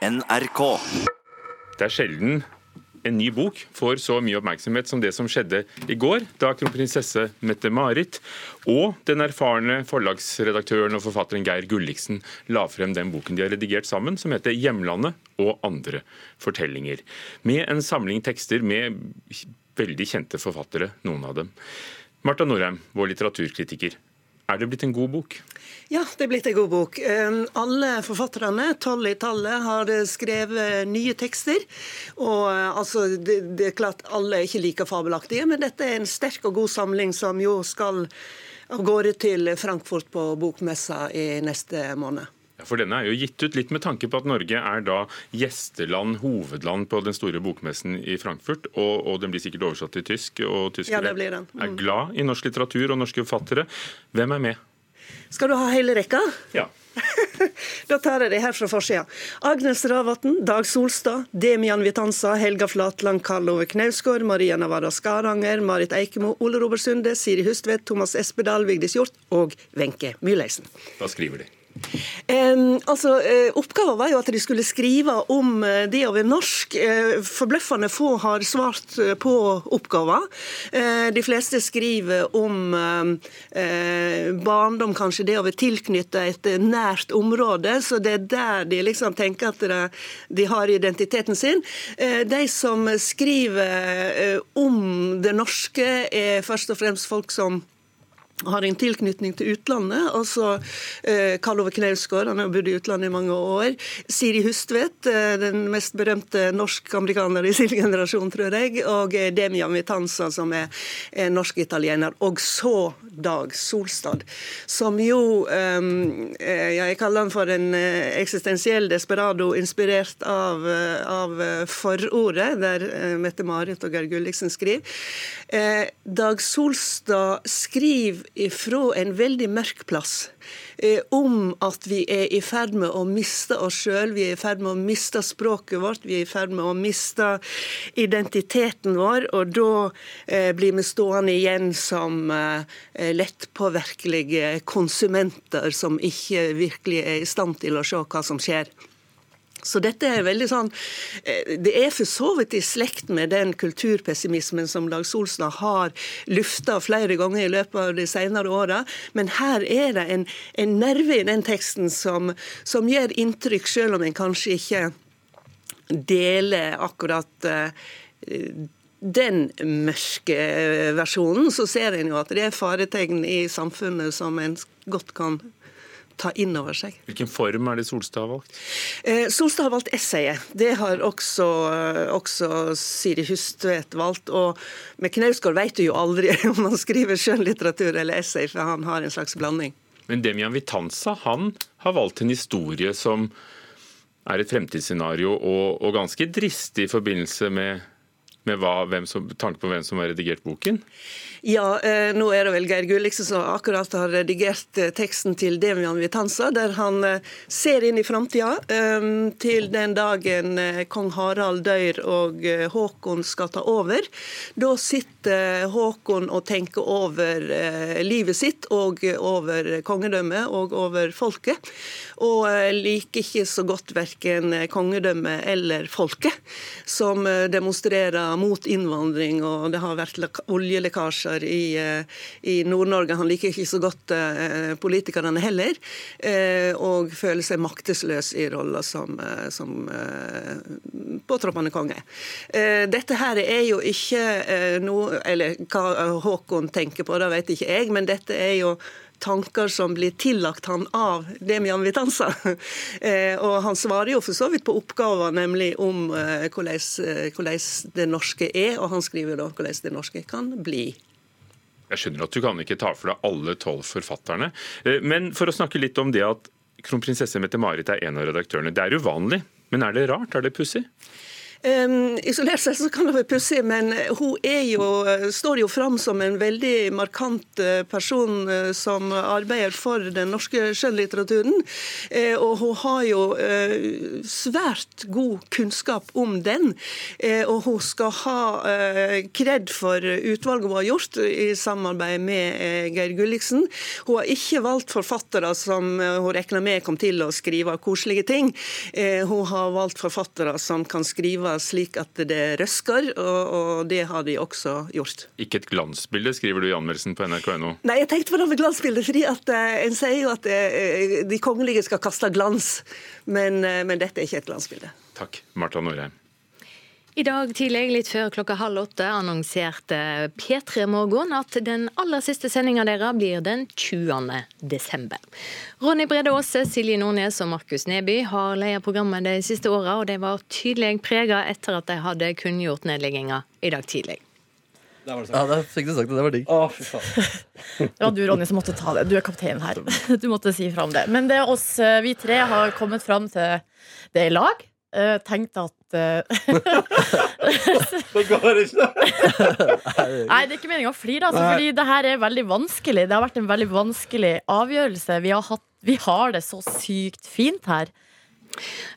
NRK. Det er sjelden en ny bok får så mye oppmerksomhet som det som skjedde i går, da kronprinsesse Mette-Marit og den erfarne forlagsredaktøren og forfatteren Geir Gulliksen la frem den boken de har redigert sammen, som heter 'Hjemlandet og andre fortellinger'. Med en samling tekster med veldig kjente forfattere, noen av dem. Marta Norheim, vår litteraturkritiker. Er det blitt en god bok? Ja, det er blitt en god bok. Ehm, alle forfatterne, tolv i tallet, har skrevet nye tekster. Og eh, altså, det, det, er klart alle er ikke like fabelaktige, men dette er en sterk og god samling som jo skal av gårde til Frankfurt på bokmessa i neste måned. For denne er jo gitt ut litt med tanke på at Norge er da gjesteland, hovedland på den store bokmessen i Frankfurt. Og, og den blir sikkert oversatt til tysk, og tyskere ja, mm. er glad i norsk litteratur og norske forfattere. Hvem er med? Skal du ha hele rekka? Ja. da tar jeg det her fra forsida. Agnes Ravatn, Dag Solstad, Demian Vitanza, Helga Flatland, Karl Ove Knausgård, Maria Navarra Skaranger, Marit Eikemo, Ole Robert Sunde, Siri Hustvedt, Thomas Espedal, Vigdis Hjort og Wenche Myhleisen. Da skriver de? Um, altså, uh, Oppgaven var jo at de skulle skrive om uh, det å være norsk. Uh, forbløffende få har svart på oppgaven. de fleste skriver om barndom, kanskje det å være tilknyttet et nært område. Så det er der de liksom tenker at de, de har identiteten sin. de som skriver om det norske, er først og fremst folk som har en tilknytning til utlandet. altså eh, Karl Ove Knausgård, han har bodd i utlandet i mange år. Siri Hustvedt, eh, den mest berømte norsk-amerikaner i sin generasjon, tror jeg. Og eh, Demian Vitanza, som er, er norsk-italiener. Og så Dag Solstad, som jo eh, eh Jeg kaller han for en eh, eksistensiell desperado, inspirert av, av forordet, der Mette-Marit og Geir Gulliksen skriver. Dag Solstad skriver ifra en veldig mørk plass eh, om at vi er i ferd med å miste oss sjøl, vi er i ferd med å miste språket vårt, vi er i ferd med å miste identiteten vår. Og da eh, blir vi stående igjen som eh, lettpåvirkelige konsumenter som ikke virkelig er i stand til å se hva som skjer. Så dette er veldig sånn eh, Det er for så vidt i slekt med den kulturpessimismen som Dag Solstad har lufta flere ganger i løpet av de senere åra, men her er det en, en, nerve i den teksten som, som gjør inntrykk, selv om en kanskje ikke deler akkurat uh, den mørke versjonen, så ser en jo at det er faretegn i samfunnet som en godt kan ta inn over seg. Hvilken form er det Solstad har valgt? Eh, Solstad har valgt essayet. Det har også, også Siri Hustvedt valgt. Og med Knausgård vet du jo aldri om han skriver skjønnlitteratur eller essay, for han har en slags blanding. Men Demian Vitanza han har valgt en historie som er et fremtidsscenario, og, og ganske dristig i forbindelse med, med hva, som, tanke på hvem som har redigert boken? Ja, eh, nå er det vel Geir Gulliksen som akkurat har redigert eh, teksten til Demian Vitanza, der han eh, ser inn i framtida, til den dagen kong Harald dør og Håkon skal ta over. Da sitter Håkon og tenker over livet sitt og over kongedømmet og over folket, og liker ikke så godt verken kongedømmet eller folket, som demonstrerer mot innvandring, og det har vært oljelekkasjer i, eh, i Nord-Norge. Han liker ikke så godt eh, politikerne heller, eh, og føler seg maktesløs i rolla som, som påtroppende konge. Dette her er jo ikke noe Eller hva Håkon tenker på, det vet ikke jeg, men dette er jo tanker som blir tillagt han av Demian Vitanza. og han svarer jo for så vidt på oppgaver, nemlig om hvordan, hvordan det norske er, og han skriver da hvordan det norske kan bli. Jeg skjønner at du kan ikke ta for deg alle tolv forfatterne. Eh, men for å snakke litt om det at kronprinsesse Mette-Marit er en av redaktørene. Det er uvanlig, men er det rart? Er det pussig? Um, isolert sett så kan det være pussig, men hun jo, står jo fram som en veldig markant person som arbeider for den norske skjønnlitteraturen. Og hun har jo svært god kunnskap om den. Og hun skal ha kred for utvalget hun har gjort i samarbeid med Geir Gulliksen. Hun har ikke valgt forfattere som hun regna med kom til å skrive koselige ting. Hun har valgt forfattere som kan skrive slik at det røsker, og, og det har de også gjort. Ikke et glansbilde, skriver du i anmeldelsen på nrk.no? Nei, jeg tenkte på det med glansbildet, fordi at uh, en sier jo at uh, de kongelige skal kaste glans, men, uh, men dette er ikke et glansbilde. Takk, Marta Norheim. I dag tidlig, litt før klokka halv åtte, annonserte P3 Morgen at den aller siste sendinga deres blir den 20. desember. Ronny Brede Aase, Silje Nordnes og Markus Neby har ledet programmet de siste åra, og de var tydelig prega etter at de hadde kunngjort nedlegginga i dag tidlig. Det ja, det fikk du sagt. Det var digg. Å, fy faen. det var du, Ronny, som måtte ta det. Du er kaptein her. Du måtte si fra om det. Men det er oss, eh, vi tre, har kommet fram til det i lag. Tenkt tenkte at Det går ikke! Nei, det er ikke meninga å flire, altså, fordi det her er veldig vanskelig. Det har vært en veldig vanskelig avgjørelse. Vi har, hatt, vi har det så sykt fint her.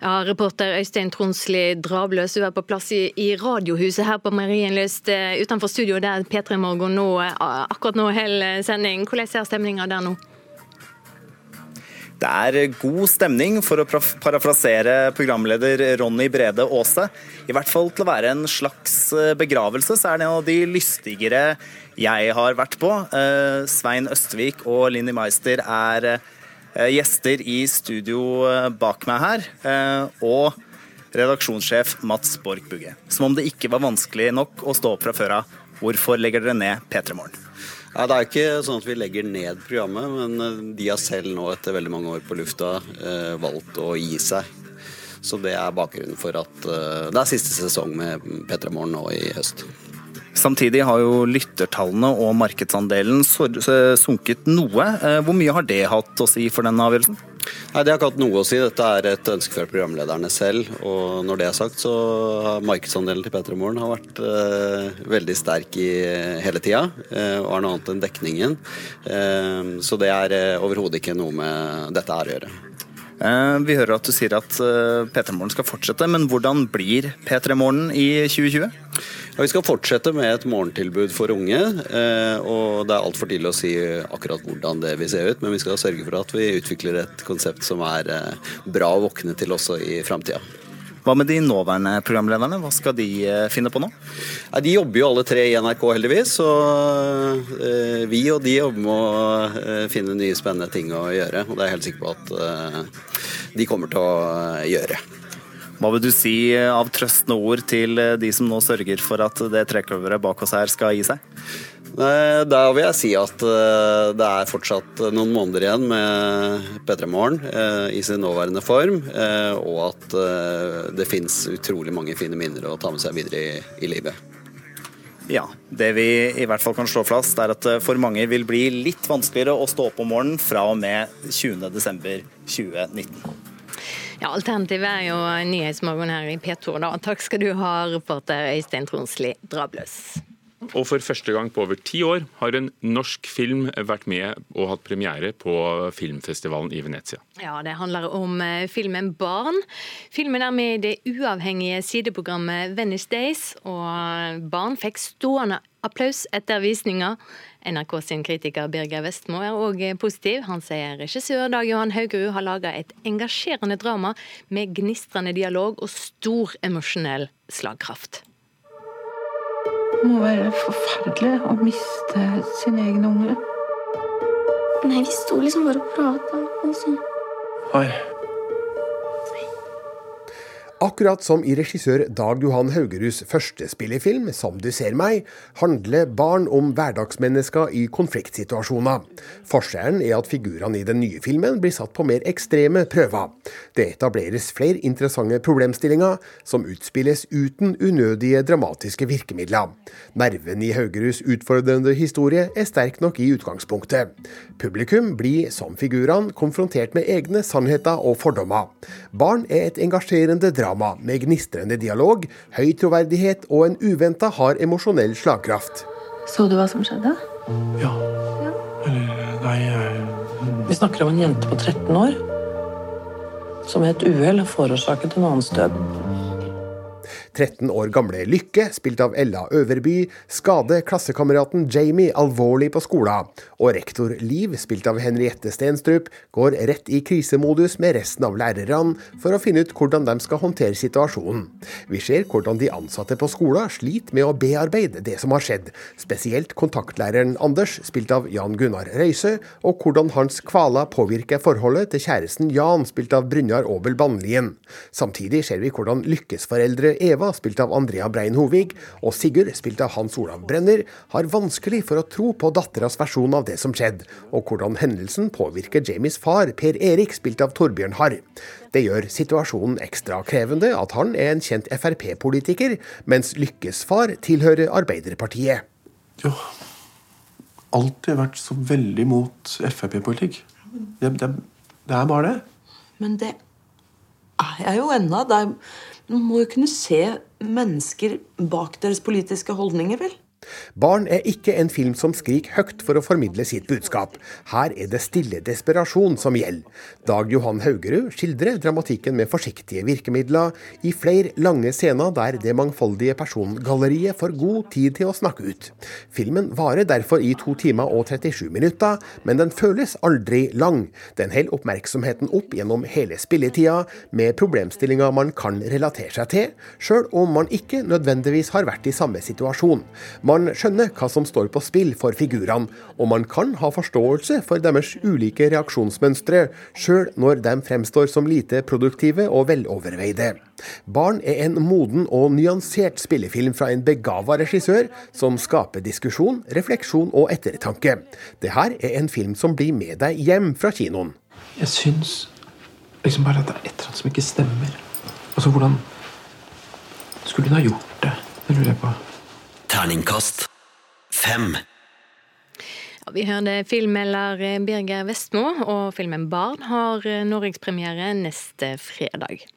Ja, Reporter Øystein Tronsli Drabløs, du er på plass i, i Radiohuset her på Marienlyst uh, utenfor studio der P3 Morgen nå, akkurat nå holder sending. Hvordan ser stemninga der nå? Det er god stemning, for å parafrasere programleder Ronny Brede Aase. I hvert fall til å være en slags eh, begravelse, så er det en av de lystigere jeg har vært på. Eh, Svein Østvik og Linni Meister er eh, gjester i studio bak meg her. Og redaksjonssjef Mats Borch Bugge. Som om det ikke var vanskelig nok å stå opp fra før av. Hvorfor legger dere ned P3 Morgen? Ja, Det er ikke sånn at vi legger ned programmet, men eh, de har selv nå etter veldig mange år på lufta eh, valgt å gi seg. Så det er bakgrunnen for at eh, det er siste sesong med P3 Morgen nå i høst. Samtidig har jo lyttertallene og markedsandelen sunket noe. Eh, hvor mye har det hatt å si for den avgjørelsen? Nei, Det har ikke hatt noe å si. Dette er et ønske fra programlederne selv. Og når det er sagt, så har markedsandelen til P3 Morgen vært eh, veldig sterk i hele tida. Eh, og har noe annet enn dekningen. Eh, så det er eh, overhodet ikke noe med dette her å gjøre. Eh, vi hører at du sier at eh, P3 Morgen skal fortsette, men hvordan blir P3 Morgen i 2020? Ja, vi skal fortsette med et morgentilbud for unge. Eh, og Det er altfor tidlig å si akkurat hvordan det vil se ut, men vi skal sørge for at vi utvikler et konsept som er bra å våkne til også i framtida. Hva med de nåværende programlederne, hva skal de eh, finne på nå? Ja, de jobber jo alle tre i NRK, heldigvis. Så eh, vi og de jobber med å eh, finne nye spennende ting å gjøre. Og det er jeg helt sikker på at eh, de kommer til å gjøre. Hva vil du si av trøstende ord til de som nå sørger for at det trecoveret bak oss her skal gi seg? Da vil jeg si at eh, det er fortsatt noen måneder igjen med P3 Morgen eh, i sin nåværende form, og at det fins utrolig mange fine minner å ta med seg videre i, i livet. Ja, Det vi i hvert fall kan slå fast, er at for mange vil bli litt vanskeligere å stå opp om morgenen fra og med 20.12.2019. Ja, Alternativet er jo Nyhetsmorgen her i P2. da. Takk skal du ha, reporter Øystein Tronsli Drabløs. Og for første gang på over ti år har en norsk film vært med og hatt premiere på filmfestivalen i Venezia. Ja, Det handler om eh, filmen Barn. Filmen er med i det uavhengige sideprogrammet Venice Days, og Barn fikk stående applaus etter visninga. NRK sin kritiker Birger Vestmo er òg positiv. Han sier regissør Dag Johan Haugerud har laga et engasjerende drama med gnistrende dialog og stor emosjonell slagkraft. Det må være forferdelig å miste sin egen unge. Nei, vi sto liksom bare og prata. Altså. Oi. Akkurat som i regissør Dag Johan Haugeruds første spillefilm, 'Som du ser meg', handler barn om hverdagsmennesker i konfliktsituasjoner. Forskjellen er at figurene i den nye filmen blir satt på mer ekstreme prøver. Det etableres flere interessante problemstillinger, som utspilles uten unødige dramatiske virkemidler. Nerven i Haugeruds utfordrende historie er sterk nok i utgangspunktet. Publikum blir, som figurene, konfrontert med egne sannheter og fordommer. Barn er et engasjerende drama drama med gnistrende dialog, høy troverdighet og en uventa hard emosjonell slagkraft. Så du hva som skjedde? Ja. Eller nei jeg... Vi snakker om en jente på 13 år som ved et uhell forårsaket en annens død. 13 år gamle Lykke, spilt av Ella Øverby, skader klassekameraten Jamie alvorlig på skolen. Og rektor Liv, spilt av Henriette Stenstrup, går rett i krisemodus med resten av lærerne for å finne ut hvordan de skal håndtere situasjonen. Vi ser hvordan de ansatte på skolen sliter med å bearbeide det som har skjedd, spesielt kontaktlæreren Anders, spilt av Jan Gunnar Røise, og hvordan hans kvaler påvirker forholdet til kjæresten Jan, spilt av Brynjar Aabel Bannlien. Samtidig ser vi hvordan lykkesforeldre Eva Eva, spilt av Andrea Brein Hovig, og Sigurd, spilt av Hans Olav Brenner, har vanskelig for å tro på datteras versjon av det som skjedde, og hvordan hendelsen påvirker Jamies far, Per Erik, spilt av Torbjørn Harr. Det gjør situasjonen ekstra krevende at han er en kjent Frp-politiker, mens Lykkes far tilhører Arbeiderpartiet. Jo, alltid vært så veldig mot Frp-politikk. Det, det, det er bare det. Men det er jeg jo ennå. Man må jo kunne se mennesker bak deres politiske holdninger, vel? Barn er ikke en film som skriker høyt for å formidle sitt budskap. Her er det stille desperasjon som gjelder. Dag Johan Haugerud skildrer dramatikken med forsiktige virkemidler i flere lange scener der det mangfoldige persongalleriet får god tid til å snakke ut. Filmen varer derfor i to timer og 37 minutter, men den føles aldri lang. Den holder oppmerksomheten opp gjennom hele spilletida, med problemstillinger man kan relatere seg til, sjøl om man ikke nødvendigvis har vært i samme situasjon. Man man skjønner hva som står på spill for figurene, og man kan ha forståelse for deres ulike reaksjonsmønstre, sjøl når de fremstår som lite produktive og veloverveide. Barn er en moden og nyansert spillefilm fra en begava regissør, som skaper diskusjon, refleksjon og ettertanke. Det her er en film som blir med deg hjem fra kinoen. Jeg syns liksom bare at det er et eller annet som ikke stemmer. Altså, hvordan skulle hun ha gjort det? Det lurer jeg på. Terningkast fem. Ja, vi hørte filmmelder Birger Vestmo, og filmen 'Barn' har norgespremiere neste fredag.